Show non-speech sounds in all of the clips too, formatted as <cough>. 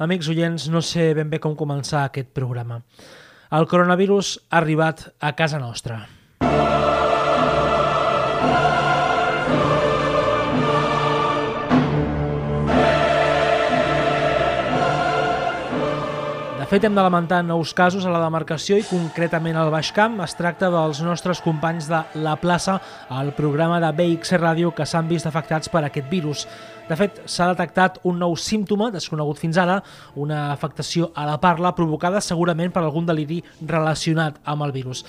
amics oients, no sé ben bé com començar aquest programa. El coronavirus ha arribat a casa nostra. fet, hem de lamentar nous casos a la demarcació i concretament al Baix Camp. Es tracta dels nostres companys de La Plaça, el programa de BX Ràdio que s'han vist afectats per aquest virus. De fet, s'ha detectat un nou símptoma, desconegut fins ara, una afectació a la parla provocada segurament per algun deliri relacionat amb el virus.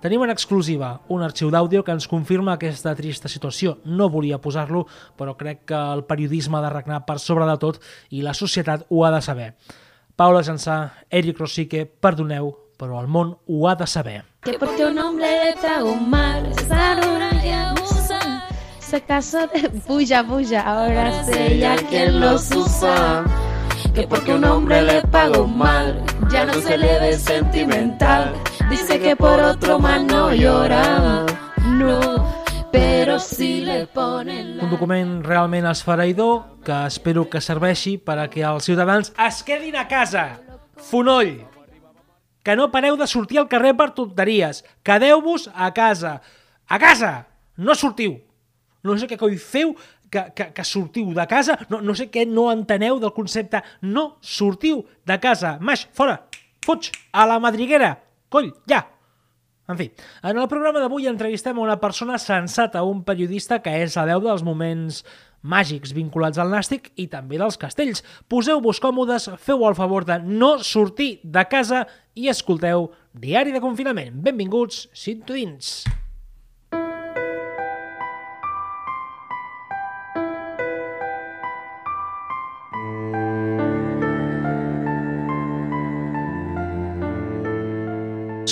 Tenim en exclusiva un arxiu d'àudio que ens confirma aquesta trista situació. No volia posar-lo, però crec que el periodisme ha de regnar per sobre de tot i la societat ho ha de saber. Paula Jansá, Eric Rosique, perdoneu, però el món ho ha de saber. Que porque un hombre le trago mal, esa dura y abusa, se casa de... <laughs> Puya, puya, ahora sé ella quien los usa. Que porque un hombre le pagó mal, ya no se le ve sentimental. Dice que por otro más no llora, no però si le ponen la... Un document realment esfereïdor que espero que serveixi per a que els ciutadans es quedin a casa. Fonoll! Que no pareu de sortir al carrer per tonteries. Quedeu-vos a casa. A casa! No sortiu! No sé què coi feu que, que, que sortiu de casa. No, no sé què no enteneu del concepte. No sortiu de casa. Maix, fora! Fuig! A la madriguera! Coll, ja! En fi, en el programa d'avui entrevistem a una persona sensata, un periodista que és la veu dels moments màgics vinculats al nàstic i també dels castells. Poseu-vos còmodes, feu el favor de no sortir de casa i escolteu Diari de Confinament. Benvinguts, cintuins!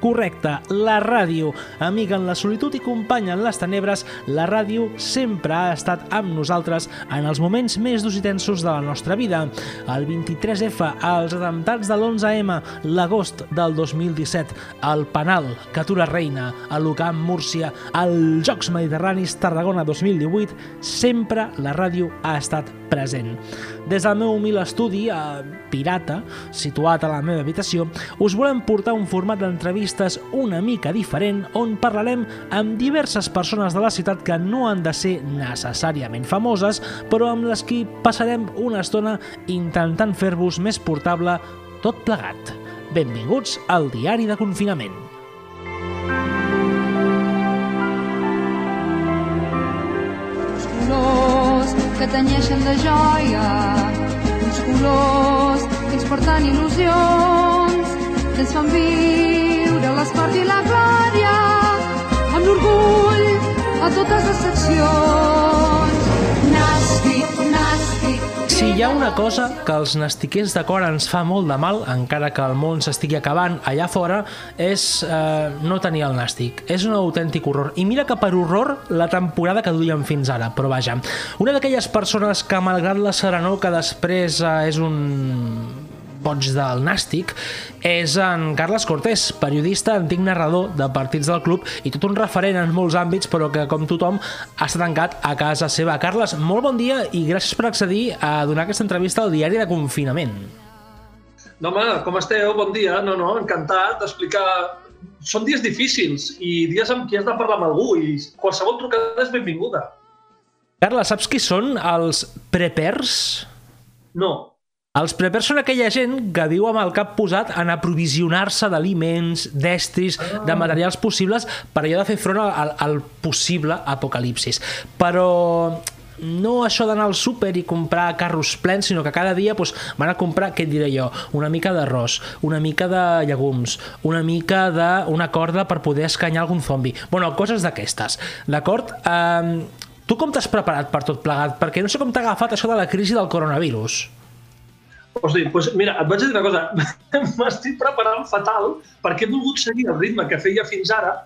Correcte, la ràdio. Amiga en la solitud i companya en les tenebres, la ràdio sempre ha estat amb nosaltres en els moments més durs i tensos de la nostra vida. El 23F, els atemptats de l'11M, l'agost del 2017, el Penal, Catura Reina, el l'Ucamp Múrcia, els Jocs Mediterranis Tarragona 2018, sempre la ràdio ha estat present. Des del meu humil estudi, a Pirata, situat a la meva habitació, us volem portar un format d'entrevista entrevistes una mica diferent on parlarem amb diverses persones de la ciutat que no han de ser necessàriament famoses, però amb les qui passarem una estona intentant fer-vos més portable tot plegat. Benvinguts al Diari de Confinament. Colors que tenyeixen de joia, uns colors que ens porten il·lusions, que ens fan viure viure l'esport i la glòria amb l'orgull a totes les seccions. Nàstic, nàstic. Si hi ha una cosa que els nastiquers de cor ens fa molt de mal, encara que el món s'estigui acabant allà fora, és eh, no tenir el nàstic. És un autèntic horror. I mira que per horror la temporada que duien fins ara, però vaja. Una d'aquelles persones que, malgrat la serenor que després eh, és un boig del nàstic, és en Carles Cortés, periodista, antic narrador de partits del club i tot un referent en molts àmbits, però que, com tothom, ha estat tancat a casa seva. Carles, molt bon dia i gràcies per accedir a donar aquesta entrevista al diari de confinament. No, home, com esteu? Bon dia. No, no, encantat d'explicar són dies difícils i dies amb qui has de parlar amb algú i qualsevol trucada és benvinguda. Carles, saps qui són els prepers? No, els prepers són aquella gent que viu amb el cap posat en aprovisionar-se d'aliments, d'estris, de materials possibles per allò de fer front al, al possible apocalipsis. Però no això d'anar al súper i comprar carros plens, sinó que cada dia doncs, van a comprar, què et diré jo, una mica d'arròs, una mica de llegums, una mica d'una corda per poder escanyar algun zombi. Bueno, coses d'aquestes, d'acord? Um, tu com t'has preparat per tot plegat? Perquè no sé com t'ha agafat això de la crisi del coronavirus. Hosti, doncs mira, et vaig dir una cosa. <laughs> M'estic preparant fatal perquè he volgut seguir el ritme que feia fins ara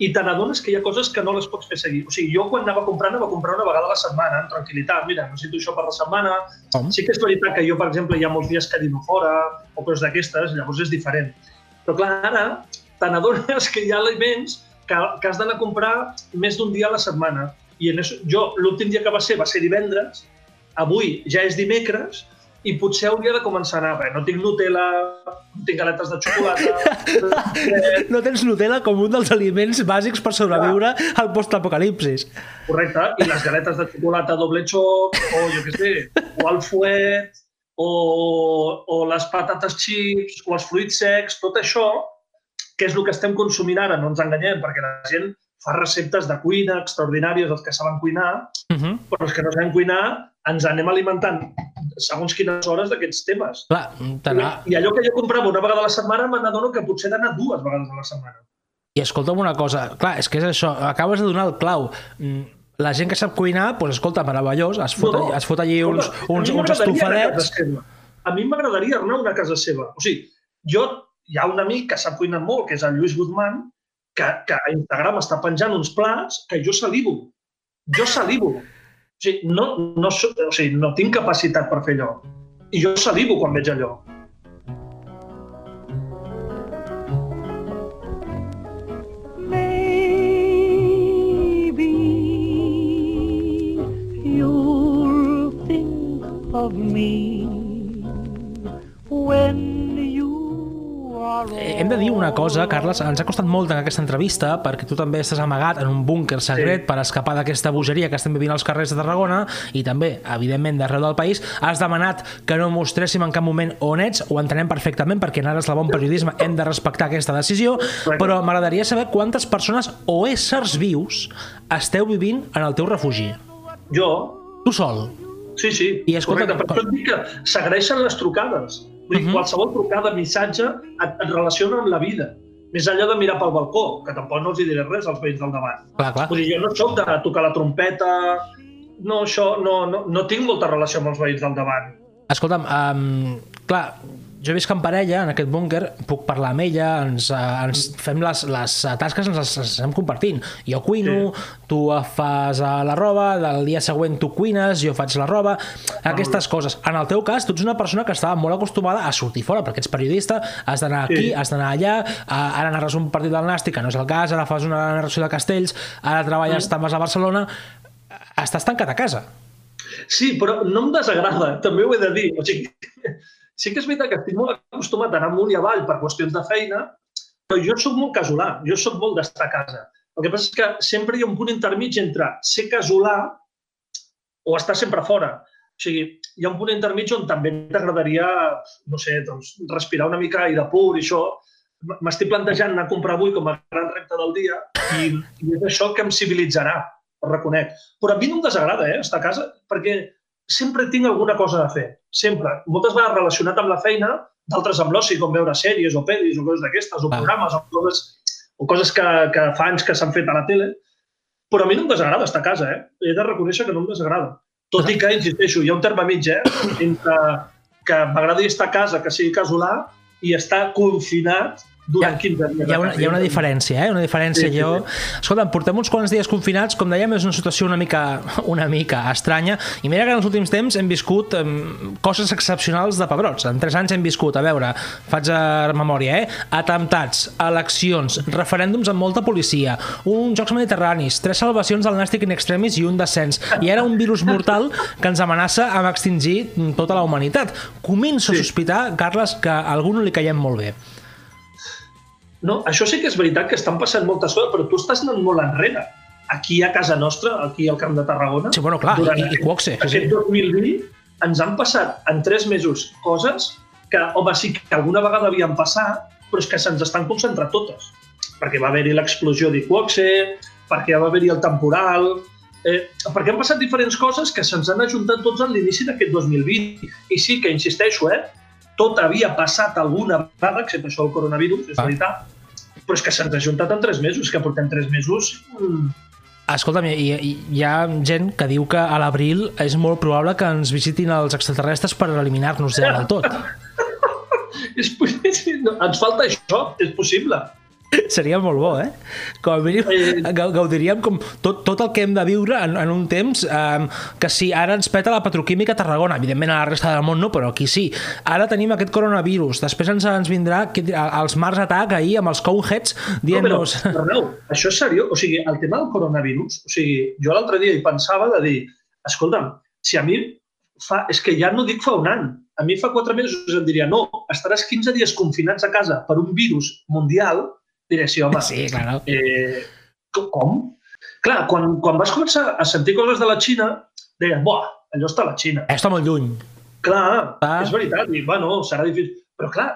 i te n'adones que hi ha coses que no les pots fer seguir. O sigui, jo quan anava a comprar, anava a comprar una vegada a la setmana, amb tranquil·litat. Mira, necessito això per la setmana. Com? Sí que és veritat que jo, per exemple, hi ha molts dies que dino fora o coses d'aquestes, llavors és diferent. Però clar, ara te n'adones que hi ha aliments que, que has d'anar a comprar més d'un dia a la setmana. I en això, jo, l'últim dia que va ser, va ser divendres, avui ja és dimecres, i potser hauria de començar a anar, perquè no tinc Nutella, no tinc galetes de xocolata, eh, <laughs> No tens Nutella com un dels aliments bàsics per sobreviure al post-apocalipsis. correcte, i les galetes de xocolata doble xoc, o jo què sé, o el fuet, o, o les patates chips, o els fruits secs, tot això, que és el que estem consumint ara, no ens enganyem, perquè la gent fa receptes de cuina extraordinàries, els que saben cuinar, Uh -huh. però els que no sabem cuinar ens anem alimentant segons quines hores d'aquests temes. Clar, t'anà... I allò que jo comprava una vegada a la setmana, me n'adono que potser he d'anar dues vegades a la setmana. I escolta'm una cosa, clar, és que és això, acabes de donar el clau. Mm, La gent que sap cuinar, doncs escolta, meravellós, es fot, No, no. es fot allí uns, uns, uns estofadets... A mi m'agradaria anar a una casa seva. O sigui, jo, hi ha un amic que sap cuinar molt, que és el Lluís Guzmán, que, que a Instagram està penjant uns plats que jo salivo. Jo salivo. O sigui, no, no, o sigui, no tinc capacitat per fer allò. I jo salivo quan veig allò. Of me when Hem de dir una cosa, Carles, ens ha costat molt en aquesta entrevista perquè tu també estàs amagat en un búnquer secret Sí. per escapar d'aquesta bogeria que estem vivint als carrers de Tarragona i també, evidentment, d'arreu del país. Has demanat que no mostréssim en cap moment on ets, ho entenem perfectament perquè en ares del bon periodisme hem de respectar aquesta decisió, però m'agradaria saber quantes persones o éssers vius esteu vivint en el teu refugi. Jo, Tu sol. sí, sí, I escolta, correcte. Per això et dic que s'agraeixen les trucades. Vull dir, qualsevol trucada, missatge, et, et relaciona amb la vida. Més enllà de mirar pel balcó, que tampoc no els hi diré res als veïns del davant. Clar, clar. Vull dir, jo no sóc de tocar la trompeta, no, això, no, no, no tinc molta relació amb els veïns del davant. Escolta'm, um, clar, jo visc en parella, en aquest búnquer, puc parlar amb ella, ens, uh, ens fem les, les tasques, ens les, les anem compartint. Jo cuino, sí. tu fas uh, la roba, del dia següent tu cuines, jo faig la roba, aquestes coses. En el teu cas, tu ets una persona que estava molt acostumada a sortir fora, perquè ets periodista, has d'anar aquí, Sí. has d'anar allà, uh, ara narres un partit del Nàstic, que no és el cas, ara fas una narració de Castells, ara treballes, te'n vas a Barcelona, estàs tancat a casa. Sí, però no em desagrada, també ho he de dir. O sigui, sí que és veritat que estic molt acostumat a anar amunt i avall per qüestions de feina, però jo sóc molt casolà, jo sóc molt d'estar a casa. El que passa és que sempre hi ha un punt intermig entre ser casolà o estar sempre fora. O sigui, hi ha un punt intermig on també t'agradaria, no sé, doncs, respirar una mica aire pur i això. M'estic plantejant anar a comprar avui com a gran repte del dia i, i és això que em civilitzarà, ho reconec. Però a mi no em desagrada, eh, estar a casa, perquè sempre tinc alguna cosa a fer, sempre. Moltes vegades relacionat amb la feina, d'altres amb l'oci, com veure sèries o pel·lis o coses d'aquestes, o Ah. programes, o coses, o coses que, que fa anys que s'han fet a la tele. Però a mi no em desagrada estar a casa, eh? He de reconèixer que no em desagrada. Tot i que, insisteixo, hi ha un terme mig, eh? Entre que m'agradi estar a casa, que sigui casolà, i estar confinat durant 15 dies. Hi ha una, hi ha una diferència, eh? Una diferència. Sí, sí, jo... Escolta, portem uns quants dies confinats, com dèiem, és una situació una mica, <laughs> una mica estranya, i mira que en els últims temps hem viscut um, coses excepcionals de pebrots. En tres anys hem viscut, a veure, faig a memòria, eh? Atemptats, eleccions, referèndums amb molta policia, uns Jocs Mediterranis, tres salvacions del Nàstic in extremis i un descens. I ara un virus mortal que ens amenaça amb extingir tota la humanitat. Començo a Sí. sospitar, Carles, que a algú no li caiem molt bé. No, això sí que és veritat que estan passant moltes coses, però tu estàs anant molt enrere. Aquí a casa nostra, aquí al Camp de Tarragona, Sí, bueno, clar, durant i- i sí, aquest sí. 2020 ens han passat en tres mesos coses que, home, sí que alguna vegada havien passat, però és que se'ns estan concentrant totes. Perquè va haver-hi l'explosió d'Iquoxe, perquè va haver-hi el temporal, eh, perquè han passat diferents coses que se'ns han ajuntat tots a l'inici d'aquest 2020. I sí que, insisteixo, eh, tot havia passat alguna vegada, excepte això del coronavirus, és Ah. veritat, però és que se'ns ha ajuntat en tres mesos, que portem tres mesos... Mm, Escolta'm, hi, hi, hi ha gent que diu que a l'abril és molt probable que ens visitin els extraterrestres per eliminar-nos ja del tot. <laughs> és, no, ens falta això, és possible. Seria molt bo, eh? Com a mínim gau- gaudiríem com tot, tot el que hem de viure en, en un temps eh, que si ara ens peta la petroquímica a Tarragona, evidentment a la resta del món no, però aquí sí. Ara tenim aquest coronavirus, després ens, ens vindrà dirà, els Mars Attack ahir amb els Coneheads No, però, dient-nos... Arnau, això és seriós? O sigui, el tema del coronavirus, o sigui, jo l'altre dia hi pensava de dir, escolta'm, si a mi fa, és que ja no dic fa un any, a mi fa quatre mesos em diria, no, estaràs 15 dies confinats a casa per un virus mundial, diré, sí, home, Sí, claro. eh, co- com? Clar, quan, quan vas començar a sentir coses de la Xina, deies, buah, allò està a la Xina. Està molt lluny. Clar, Ah. és veritat, i bueno, serà difícil. Però clar,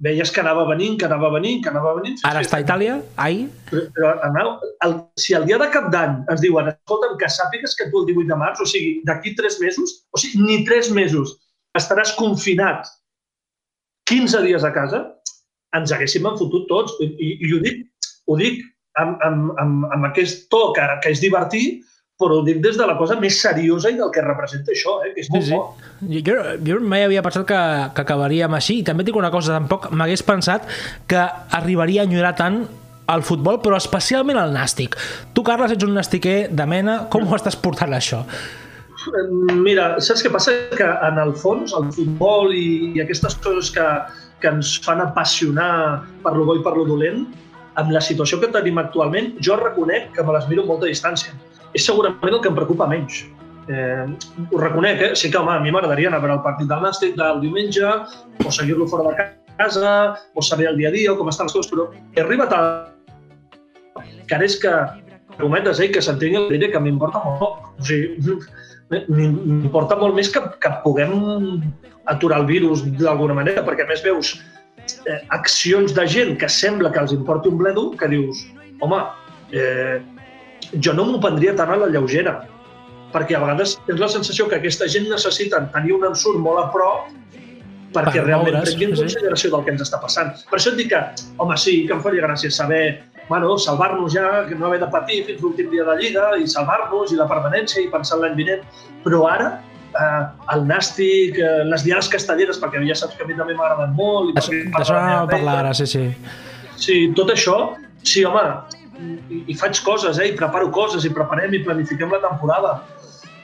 veies que anava venint, que anava venint, que anava venint. Ara sí, està a Itàlia, ai, Però, però Arnau, el, si el dia de cap d'any ens diuen escolta'm, que sàpigues que tu el 18 de març, o sigui, d'aquí tres mesos, o sigui, ni tres mesos, estaràs confinat 15 dies a casa, ens haguéssim enfotut tots. I, i, i ho dic, ho dic amb, amb, amb, amb aquest to que, que és divertir, però ho dic des de la cosa més seriosa i del que representa això, eh? que és molt Sí, sí. bo. Jo, jo, mai havia pensat que, que acabaríem així i també dic una cosa, tampoc m'hagués pensat que arribaria a enyorar tant el futbol, però especialment el nàstic. Tu, Carles, ets un nàstiquer de mena, com ho estàs portant això? Mira, saps què passa? Que en el fons el futbol i, i aquestes coses que, que ens fan apassionar per lo bo i per lo dolent, amb la situació que tenim actualment, jo reconec que me les miro amb molta distància. És segurament el que em preocupa menys. Eh, ho reconec, eh? Sí que, home, a mi m'agradaria anar a veure el partit del Nàstic del diumenge, o seguir-lo fora de casa, o saber el dia a dia, o com estan les coses, però he arribat a... que ara és que, prometes, eh, que s'entengui el que m'importa molt poc. O sigui, <laughs> m'importa molt més que, que puguem aturar el virus d'alguna manera, perquè a més veus eh, accions de gent que sembla que els importi un bledo, que dius, home, eh, jo no m'ho prendria tan a la lleugera, perquè a vegades tens la sensació que aquesta gent necessita tenir un ensurt molt a prop perquè Per realment moure's, prengui en sí. consideració del que ens està passant. Per això et dic que, home, sí, que em faria gràcia saber bueno, salvar-nos ja, que no haver de patir fins l'últim dia de Lliga i salvar-nos i la permanència i pensar en l'any vinent. Però ara, eh, el nàstic, eh, les diades castelleres, perquè ja saps que a mi també m'agraden molt. I D'això a parlar ara, sí, sí. Sí, tot això, sí, home, i, i faig coses, eh, i preparo coses, i preparem i planifiquem la temporada.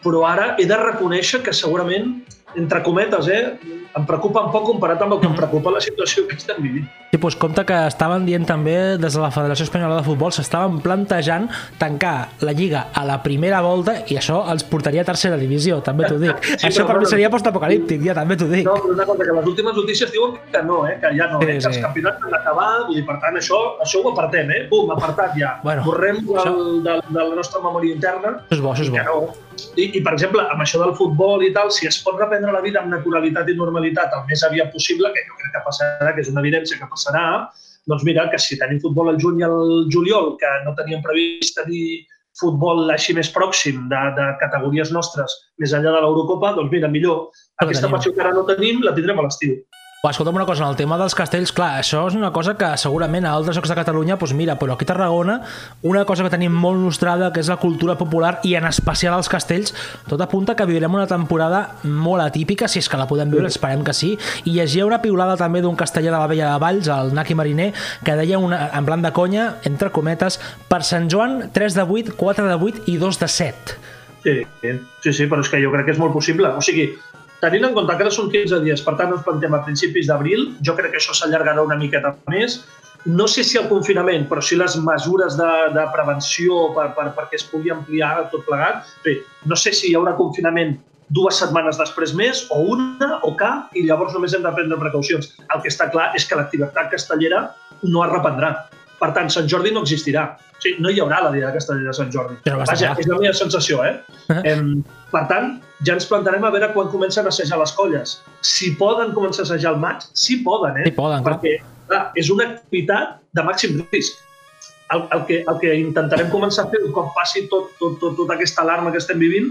Però ara he de reconèixer que segurament, entre cometes, eh, em preocupa un poc comparat amb el que em preocupa la situació que estem vivint. Sí, doncs compte que estaven dient també des de la Federació Espanyola de Futbol s'estaven plantejant tancar la Lliga a la primera volta i això els portaria a tercera divisió, també t'ho dic. <laughs> Sí, això per mi bueno. seria postapocalíptic, ja també t'ho dic. No, però una cosa, que les últimes notícies diuen que no, eh, que ja no, Sí, eh, que els sí. campionats han vull dir, per tant, això, això ho apartem, eh? Bum, apartat ja. Bueno, Borrem del, això- de, de la nostra memòria interna Això és bo, això és bo. no. I, I, per exemple, amb això del futbol i tal, si es pot reprendre la vida amb naturalitat i normalitat el més aviat possible, que jo crec que passarà, que és una evidència que passarà, doncs mira, que si tenim futbol al juny i al juliol, que no teníem previst tenir futbol així més pròxim de, de categories nostres més enllà de l'Eurocopa, doncs mira, millor. Aquesta passió que ara no tenim, la tindrem a l'estiu. Va, escolta'm una cosa, en el tema dels castells, clar, això és una cosa que segurament a altres llocs de Catalunya, doncs mira, però aquí a Tarragona, una cosa que tenim molt nostrada, que és la cultura popular i en especial els castells, tot apunta que viurem una temporada molt atípica, si és que la podem viure, esperem que sí, i llegia una piulada també d'un casteller de la Vella de Valls, el Naki Mariner, que deia una, en plan de conya, entre cometes, per Sant Joan, 3 de 8, 4 de 8 i 2 de 7. Sí, sí, sí, però és que jo crec que és molt possible. O sigui, tenint en compte que ara són 15 dies, per tant ens plantem a principis d'abril, jo crec que això s'allargarà una miqueta més. No sé si el confinament, però sí les mesures de, de prevenció per, per, perquè es pugui ampliar tot plegat. Bé, no sé si hi haurà confinament dues setmanes després més, o una, o cap, i llavors només hem de prendre precaucions. El que està clar és que l'activitat castellera no es reprendrà. Per tant, Sant Jordi no existirà. O sigui, no hi haurà la Dia de Castellera de Sant Jordi. Però Vaja, és la meva sensació, eh? Eh. Em, per tant, ja ens plantarem a veure quan comencen a assajar les colles. Si poden començar a assajar al maig, sí poden, eh? Sí, poden, clar. Perquè clar, és una activitat de màxim risc. El, el, que, el que intentarem començar a fer un cop passi tot, tot, tot, tota aquesta alarma que estem vivint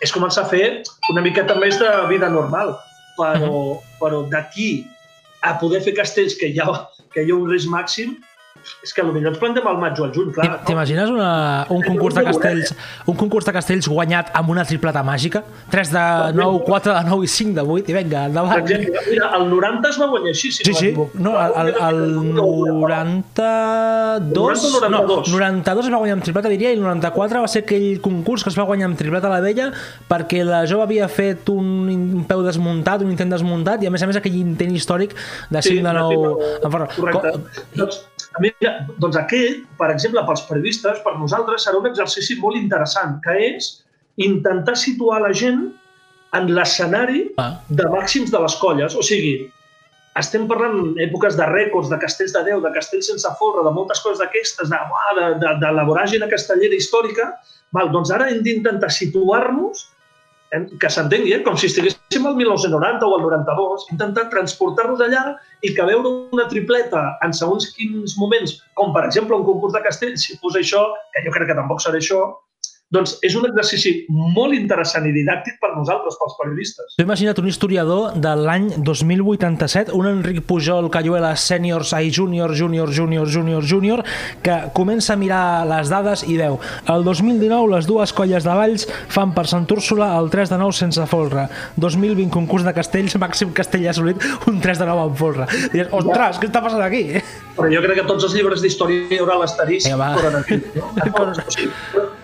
és començar a fer una miqueta més de vida normal. Però, però d'aquí a poder fer castells que hi ha, que hi ha un risc màxim, És que potser ens plantem al maig o al juny, clar. T'im- T'imagines una, un concurs de castells un concurs de castells guanyat amb una tripleta màgica? 3 de 9, 4 de 9 i 5 de 8 i vinga, Per endavant. exemple, mira, el 90 es va guanyar així, si Sí, no sí, no, el, el, el 92, 90 o 92? no, 92 es va guanyar amb tripleta, diria, i el 94 va ser aquell concurs que es va guanyar amb tripleta a la vella perquè la jove havia fet un, un peu desmuntat, un intent desmuntat, i a més a més aquell intent històric de 5 de 9... en forma. Correcte. Co- Doncs, mira, doncs aquest, per exemple, pels periodistes, per nosaltres, serà un exercici molt interessant, que és intentar situar la gent en l'escenari Ah. de màxims de les colles. O sigui, estem parlant èpoques de rècords, de castells de Déu, de castells sense folre, de moltes coses d'aquestes, de, de, de, de la voràgina castellera històrica. Val, doncs ara hem d'intentar situar-nos que s'entengui, eh? com si estiguéssim al 1990 o al 92, intentar transportar-nos allà i que veure una tripleta en segons quins moments, com per exemple un concurs de castells, si fos això, que jo crec que tampoc serà això, doncs és un exercici molt interessant i didàctic per nosaltres, pels periodistes. T'ho imagina't un historiador de l'any 2087, un Enric Pujol Cayuela sènior, ai, júnior, júnior, júnior, júnior, júnior, que comença a mirar les dades i veu el 2019 les dues colles de Valls fan per Sant Úrsula el 3 de 9 sense folre. 2020 concurs de castells, màxim castell assolit, un 3 de 9 amb folre. Dius, ostres, què està passant aquí? Però jo crec que tots els llibres d'història hi haurà Vinga, va. coronavirus. No? A tots, o sigui,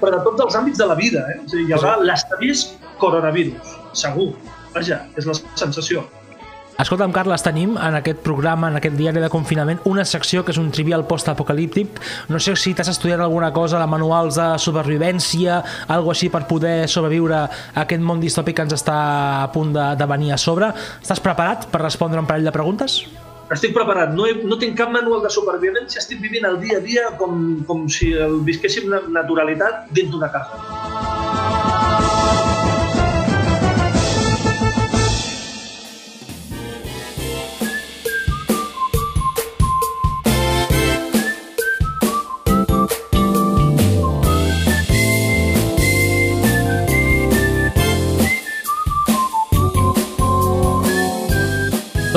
però, de tots els àmbits de la vida. Eh? O sigui, hi haurà l'asterís coronavirus, segur. Vaja, és la sensació. Escolta'm, Carles, tenim en aquest programa, en aquest diari de confinament, una secció que és un trivial post-apocalíptic. No sé si t'has estudiat alguna cosa de manuals de supervivència, algo així per poder sobreviure a aquest món distòpic que ens està a punt de, de venir a sobre. Estàs preparat per respondre un parell de preguntes? Estic preparat, no, he, no tinc cap manual de supervivència, estic vivint el dia a dia com, com si el visquéssim naturalitat dins d'una casa.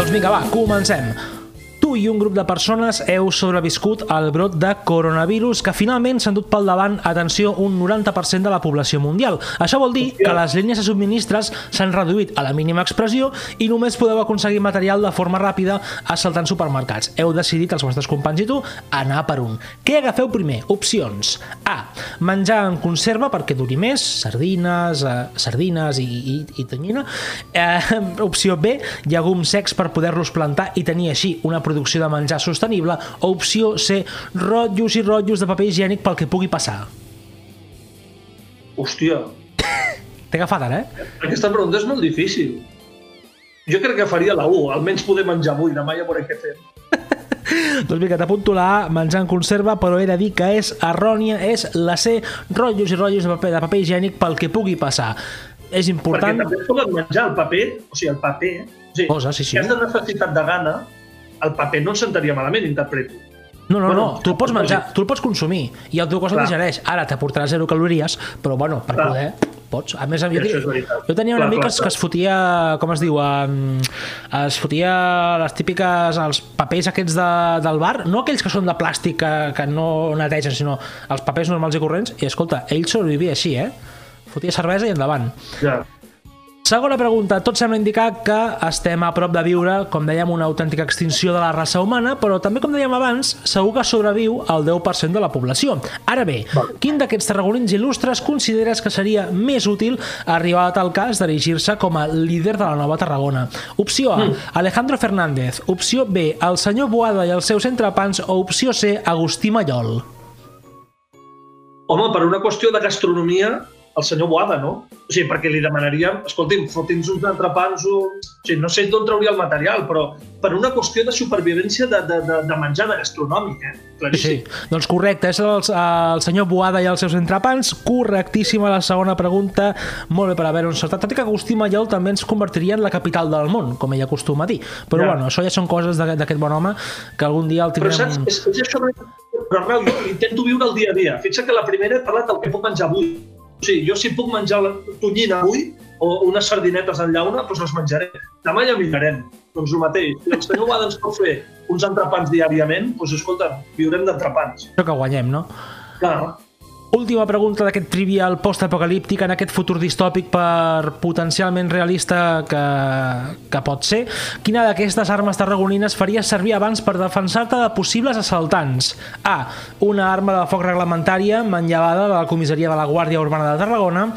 Doncs vinga, va, comencem. Tu i un grup de persones heu sobreviscut al brot de coronavirus que finalment s'ha endut pel davant, atenció, un 90% de la població mundial. Això vol dir que les línies de subministres s'han reduït a la mínima expressió i només podeu aconseguir material de forma ràpida assaltant supermercats. Heu decidit, els vostres companys i tu, anar per un. Què agafeu primer? Opcions. A. Menjar en conserva perquè duri més, sardines, eh, sardines i, i, i tonyina. Eh, opció B. Llegums secs per poder-los plantar i tenir així una producció de menjar sostenible. O opció C. Rotllos i rotllos de paper higiènic pel que pugui passar. Hòstia, T'he agafat ara, eh? aquesta pregunta és molt difícil. Jo crec que faria la 1, almenys poder menjar avui, demà ja veuré què fem. <laughs> Doncs vinga, t'apunto la A, menjar en conserva, però he de dir que és errònia, és la C, rotllos i rotllos de paper, de paper higiènic pel que pugui passar. És Perquè important... també es poden menjar el paper, o sigui, el paper... O sigui, Posa, sí, sí. Si has de necessitat de gana, el paper no sentaria malament, interpreto. No, no, Bueno, no, tu el pots menjar, tu el pots consumir i el teu cos el digereix. Ara t'aportarà zero calories, però bueno, per Clar. poder pots. A més, jo, jo tenia un Clar, amic clar, que, que es fotia, com es diu, um, es fotia les típiques, els papers aquests de, del bar, no aquells que són de plàstic que, que no netegen, sinó els papers normals i corrents, i escolta, ell sobrevivia així, eh? Fotia cervesa i endavant. Ja. Segona pregunta. Tot sembla indicar que estem a prop de viure, com dèiem, una autèntica extinció de la raça humana, però també, com dèiem abans, segur que sobreviu el 10% de la població. Ara bé, quin d'aquests tarragonins il·lustres consideres que seria més útil arribar a tal cas d'erigir-se com a líder de la nova Tarragona? Opció A, Alejandro Fernández. Opció B, el senyor Boada i els seus entrepans. O opció C, Agustí Mallol. Home, per una qüestió de gastronomia, el senyor Boada, no? O sigui, perquè li demanaríem, escolti'm, foti'ns uns entrepans, un... o sigui, no sé d'on trauria el material, però per una qüestió de supervivència de, de, de, de menjar, de gastronòmic, eh? Sí, Claríssim. doncs correcte, és el, el senyor Boada i els seus entrepans, correctíssima la segona pregunta, molt bé per haver-ho encertat, tot i que Agustí Mallol també ens convertiria en la capital del món, com ell acostuma a dir, però Ja. bueno, això ja són coses d'aquest bon home que algun dia el Però saps, tindrem... és, és això, però jo intento viure el dia a dia. Fixa't que la primera he parlat del que puc menjar avui. O sigui, jo si puc menjar la tonyina avui, o unes sardinetes en llauna, doncs les menjaré. Demà ja mirarem. Doncs el mateix. Si el senyor Wada ens pot fer uns entrepans diàriament, doncs escolta, viurem d'entrepans. Això que guanyem, no? Clar, Última pregunta d'aquest trivial postapocalíptic en aquest futur distòpic per potencialment realista que, que pot ser. Quina d'aquestes armes tarragonines faries servir abans per defensar-te de possibles assaltants? A. Una arma de foc reglamentària manllevada de la comissaria de la Guàrdia Urbana de Tarragona.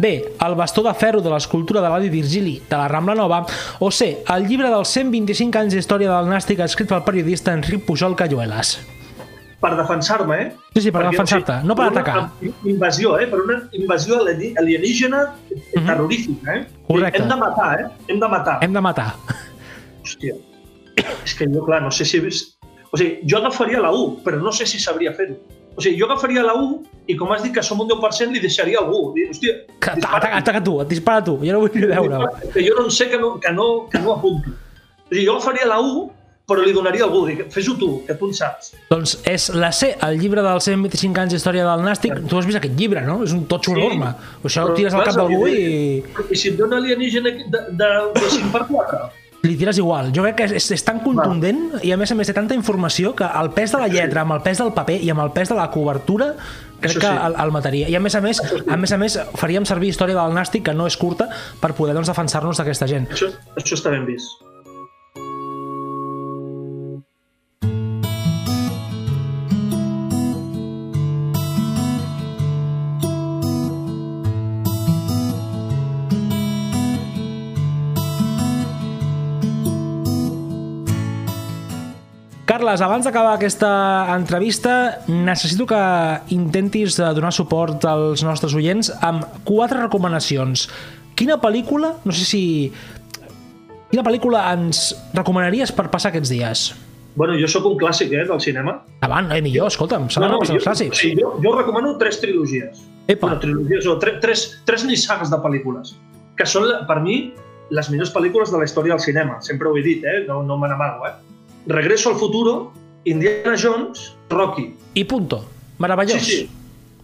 B. El bastó de ferro de l'escultura de l'avi Virgili de la Rambla Nova. O C. El llibre dels 125 anys d'història del nàstic escrit pel periodista Enric Pujol Cayuelas. Per defensar-me, eh? Sí, sí, per defensar-te, no per una atacar. Invasió, eh? Per una invasió alienígena Mhm. terrorífica, eh? Correcte. Hem de matar, eh? Hem de matar. Hem de matar. Hòstia. És que jo, clar, no sé si... O sigui, jo agafaria la U, però no sé si sabria fer-ho. O sigui, jo agafaria la U i com has dit que som un 10%, li deixaria algú. Dir, hòstia, Ataca, ataca, tu, et dispara tu. Jo no vull ni veure-ho. Que jo no en sé que no, que no, que no apunto. O sigui, jo agafaria la U, però li donaria a algú. Fes-ho tu, que tu en saps. Doncs és la C, el llibre dels 125 anys d'història del Nàstic. Tu has vist aquest llibre, no? És un totxo Sí. enorme. Això ho Però, tires al cap d'algú i I si et dona alienígena de, de, de 5 per 4? li tires igual. Jo crec que és, és tan contundent i a més a més té tanta informació que el pes de la lletra, amb el pes del paper i amb el pes de la cobertura crec Això que sí. el, el mataria. I a més a més, a més a més faríem servir història del Nàstic, que no és curta, per poder doncs, defensar-nos d'aquesta gent. Això, això està ben vist. Carles, abans d'acabar aquesta entrevista, necessito que intentis eh, donar suport als nostres oients amb quatre recomanacions. Quina pel·lícula, no sé si... Quina pel·lícula ens recomanaries per passar aquests dies? Bueno, jo sóc un clàssic, eh, del cinema. Avant, eh, millor, escolta'm, s'ha repassar els jo, clàssics. sí, jo, jo recomano tres trilogies. Epa, Bueno, trilogies o tre, tres, tres nissagues de pel·lícules, que són, per mi, les millors pel·lícules de la història del cinema. Sempre ho he dit, eh? no, no me n'amago. Eh? Regreso al futuro, Indiana Jones, Rocky. i punto. Meravellós. Sí, sí.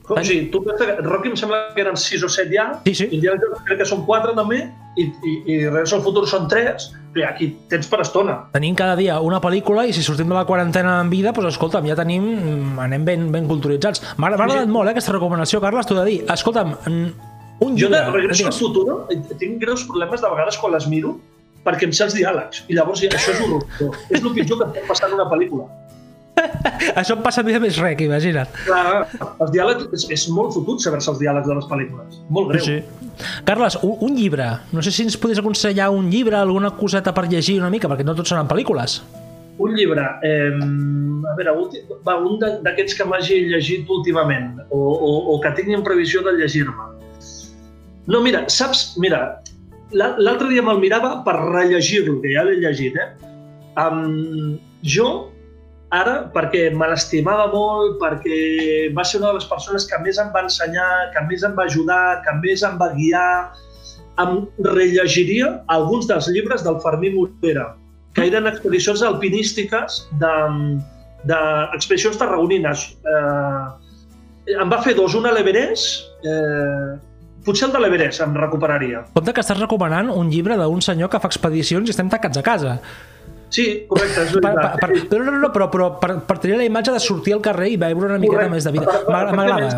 O sigui, tu pensa que Rocky em sembla que eren 6 o 7 ja, Sí, sí. Indiana Jones crec que són 4 també, i, i, i Regreso al futur són 3, però aquí tens per estona. Tenim cada dia una pel·lícula i si sortim de la quarantena en vida, doncs escolta'm, ja tenim, mm, anem ben, ben culturitzats. M'ha agradat molt eh, aquesta recomanació, Carles, t'ho de dir. Escolta'm, un Jo llibre... de Regreso al futuro eh, tinc greus problemes de vegades quan les miro perquè em sé els diàlegs, i llavors això és horrorós. és el pitjor que pot passar en una pel·lícula. <laughs> Això em passa a mi de més rec, imagina't. Clar, els diàlegs, és, és molt fotut saber-se els diàlegs de les pel·lícules. Molt greu. Sí. Carles, un, un llibre. No sé si ens podries aconsellar un llibre, alguna coseta per llegir una mica, perquè no tots seran pel·lícules. Un llibre, eh, a veure, últim, va, un d'aquests que m'hagi llegit últimament o, o, o que tingui en previsió de llegir-me. No, mira, saps, mira, l'altre dia me'l mirava per rellegir-lo, que ja l'he llegit, eh? Um, jo, ara, perquè me l'estimava molt, perquè va ser una de les persones que més em va ensenyar, que més em va ajudar, que més em va guiar, em rellegiria alguns dels llibres del Fermí Morera, que eren expedicions alpinístiques de, de expedicions tarragonines. Eh, em va fer dos, un a l'Everest, eh, potser el de l'Everest em recuperaria. Compte que estàs recomanant un llibre d'un senyor que fa expedicions i estem tancats a casa. Sí, correcte, és Per, per, veritat. per, no, no, no, però, però per, per tenir la imatge de sortir al carrer i veure una miqueta més de vida. Per- per- M'agrada.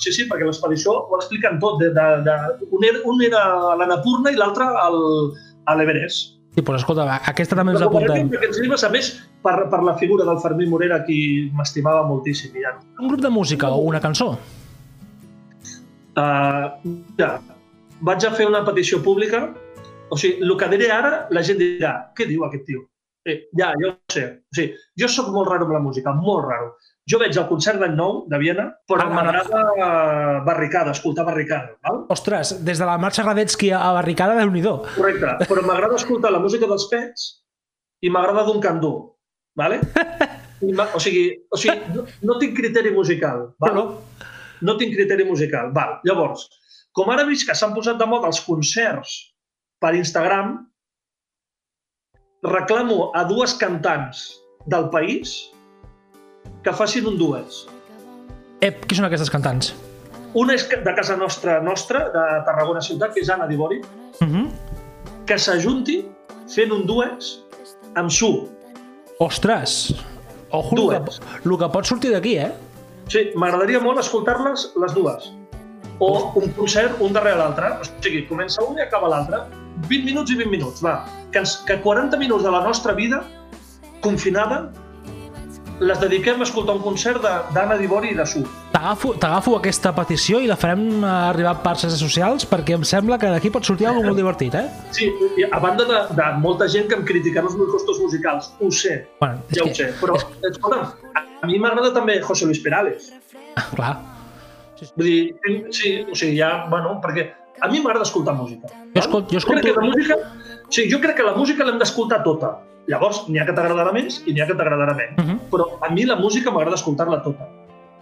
sí, Sí, perquè l'expedició ho expliquen tot. De, de, de, un, era, un era a l'Anapurna i l'altre al- a l'Everest. Sí, doncs escolta, aquesta també ens l'apuntem. Aquests llibres, a més, per, per la figura del Fermí Morera, qui m'estimava moltíssim. Ja. Un grup de música o una cançó? Uh, ja, vaig a fer una petició pública. O sigui, el que diré ara, la gent dirà, què diu aquest tio? Eh, ja, jo ho sé. O sigui, jo sóc molt raro amb la música, molt raro. Jo veig el concert d'any nou de Viena, però Ah, m'agrada uh, barricada, escoltar barricada. Val? Ostres, des de la marxa Radetzky a Barricada, déu nhi Correcte, però m'agrada escoltar la música dels Pets i m'agrada d'un candó. Vale? <laughs> I o sigui, o sigui no, no tinc criteri musical. Val? No, no tinc criteri musical. Val. Llavors, com ara vist que s'han posat de moda els concerts per Instagram, reclamo a dues cantants del país que facin un duet. Ep, qui són aquestes cantants? Una és de casa nostra, nostra, de Tarragona ciutat, que és Anna Dibori, Uh -huh. que s'ajunti fent un duets amb Su. Ostres! Ojo, el que, el que pot sortir d'aquí, eh? Sí, m'agradaria molt escoltar-les les dues. O un concert un darrere l'altre. O sigui, comença un i acaba l'altre. 20 minuts i 20 minuts, va. Que, ens, que 40 minuts de la nostra vida, confinada, les dediquem a escoltar un concert d'Anna Dibori i de Su. T'agafo aquesta petició i la farem arribar per xarxes socials perquè em sembla que d'aquí pot sortir alguna molt divertit, eh? Sí, a banda de, de molta gent que em criticarà els meus costos musicals, ho sé, Bueno, ja que, ho sé, però, escolta, a mi m'agrada també José Luis Perales. Clar. Vull dir, sí, o sigui, ja, bueno, perquè a mi m'agrada escoltar música. Jo escol- jo escolto- crec que la música, sí, jo crec que la música l'hem d'escoltar tota. Llavors, n'hi ha que t'agradarà més i n'hi ha que t'agradarà menys. Uh -huh. Però a mi la música m'agrada escoltar-la tota.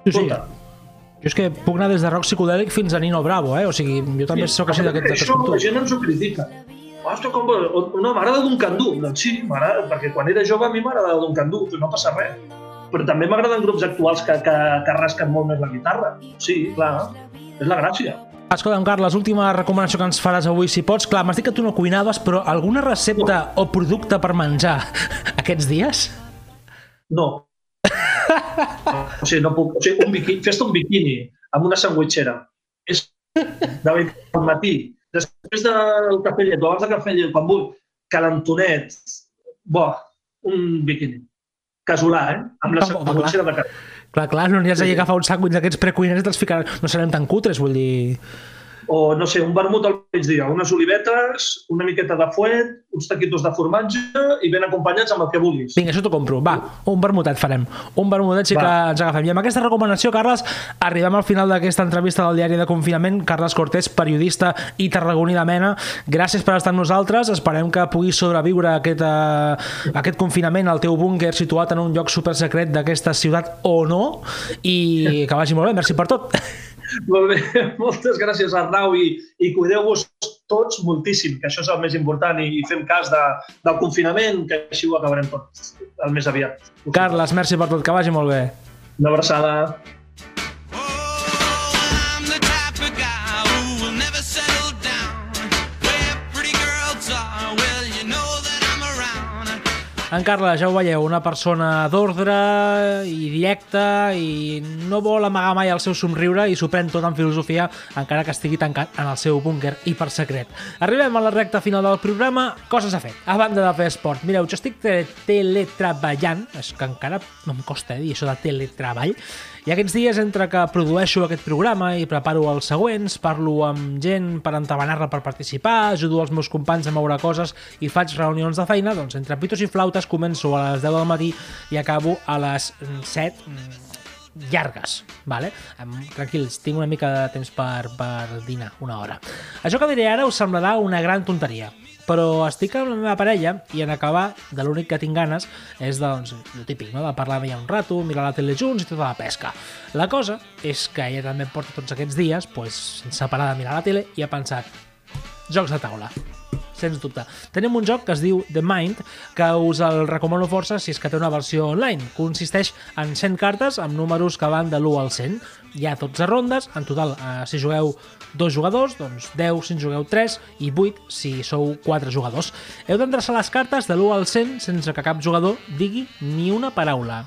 Sí, sí. Tota. Jo és que puc anar des de rock psicodèlic fins a Nino Bravo, eh? O sigui, jo també Sí, sóc així d'aquest d'aquest Això com tu. la gent ens ho critica. Ostres, com... No, m'agrada d'un candú. Doncs sí, m'agrada, perquè quan era jove a mi m'agradava d'un candú, no passa res. Però també m'agraden grups actuals que, que, que rasquen molt més la guitarra. Sí, clar, és la gràcia. Escolta'm, Carles, l'última recomanació que ens faràs avui, si pots. Clar, m'has dit que tu no cuinaves, però alguna recepta o producte per menjar <laughs> aquests dies? No. o sigui, no puc... O sigui, un biquini, fes-te un biquini amb una sandwitxera. És de al matí. Després del cafè llet, abans del cafè llet, quan vull, calentonet, bo, un biquini. Casolà, eh? Amb la sandwitxera de casa. Clar, clar, no allà a sí. agafar un sàndwich d'aquests precuinats i te'ls ficaran... No serem tan cutres, vull dir... O, no sé, un vermut al migdia, unes olivetes, una miqueta de fuet, uns taquitos de formatge i ben acompanyats amb el que vulguis. Vinga, això t'ho compro. Va, un vermutet farem. Un vermutet sí que Va. ens agafem. I amb aquesta recomanació, Carles, arribem al final d'aquesta entrevista del diari de confinament. Carles Cortés, periodista i tarragoní de mena. Gràcies per estar amb nosaltres. Esperem que puguis sobreviure a aquest, uh, aquest confinament al teu búnquer situat en un lloc super secret d'aquesta ciutat o no. I que vagi molt bé. Merci per tot. <laughs> Molt bé, <laughs> moltes gràcies Arnau i, i cuideu-vos tots moltíssim, que això és el més important i, i fem cas de, del confinament, que així ho acabarem tot el més aviat. Carles, merci per tot. Que vagi molt bé. Una abraçada. En Carles, ja ho veieu, una persona d'ordre i directa i no vol amagar mai el seu somriure i s'ho pren tot en filosofia encara que estigui tancat en el seu búnquer hipersecret. Arribem a la recta final del programa, coses a fer, a banda de fer esport. Mireu, jo estic te teletreballant, és que encara em costa eh, dir això de teletreball, i aquests dies, entre que produeixo aquest programa i preparo els següents, parlo amb gent per entabanar-la per participar, ajudo els meus companys a moure coses i faig reunions de feina, doncs entre pitos i flautes començo a les 10 del matí i acabo a les 7 mm, llargues, vale? Tranquils, tinc una mica de temps per, per dinar, una hora. Això que diré ara us semblarà una gran tonteria, però estic amb la meva parella i en acabar de l'únic que tinc ganes és doncs, el típic, no? de parlar ella un rato, mirar la tele junts i tota la pesca. La cosa és que ella també porta tots aquests dies, pues, sense parar de mirar la tele, i ha pensat jocs de taula sens dubte. Tenim un joc que es diu The Mind, que us el recomano força si és que té una versió online. Consisteix en 100 cartes amb números que van de l'1 al 100. Hi ha 12 rondes, en total, eh, si jugueu dos jugadors, doncs 10 si en jugueu 3 i 8 si sou 4 jugadors. Heu d'endreçar les cartes de l'1 al 100 sense que cap jugador digui ni una paraula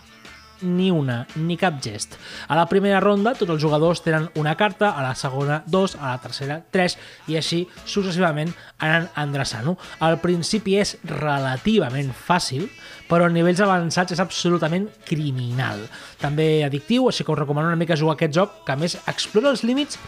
ni una, ni cap gest. A la primera ronda, tots els jugadors tenen una carta, a la segona, dos, a la tercera, tres, i així successivament anant endreçant-ho. Al principi és relativament fàcil, però a nivells avançats és absolutament criminal. També addictiu, així que us recomano una mica jugar aquest joc, que a més explora els límits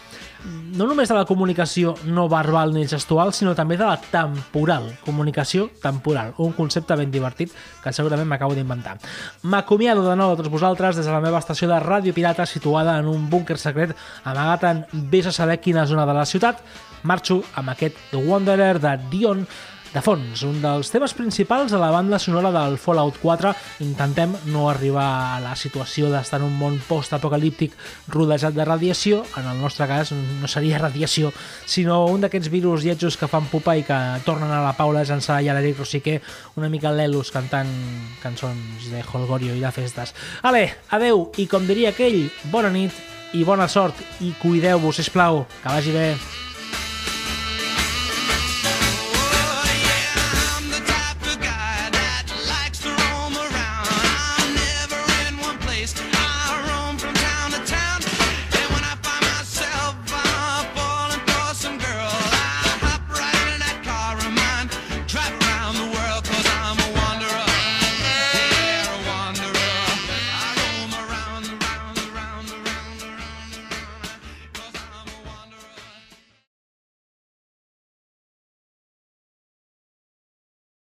no només de la comunicació no verbal ni gestual, sinó també de la temporal, comunicació temporal, un concepte ben divertit que segurament m'acabo d'inventar. M'acomiado de nou a tots vosaltres des de la meva estació de Ràdio Pirata situada en un búnquer secret amagat en vés a saber quina zona de la ciutat. Marxo amb aquest The Wanderer de Dion de fons, un dels temes principals de la banda sonora del Fallout 4. Intentem no arribar a la situació d'estar en un món post-apocalíptic rodejat de radiació. En el nostre cas no seria radiació, sinó un d'aquests virus lletjos que fan pupa i que tornen a la Paula Jansà i a l'Eric Rosiquer una mica l'Elus cantant cançons de Holgorio i de festes. Ale, adeu, i com diria aquell, bona nit i bona sort i cuideu-vos, sisplau, que vagi bé.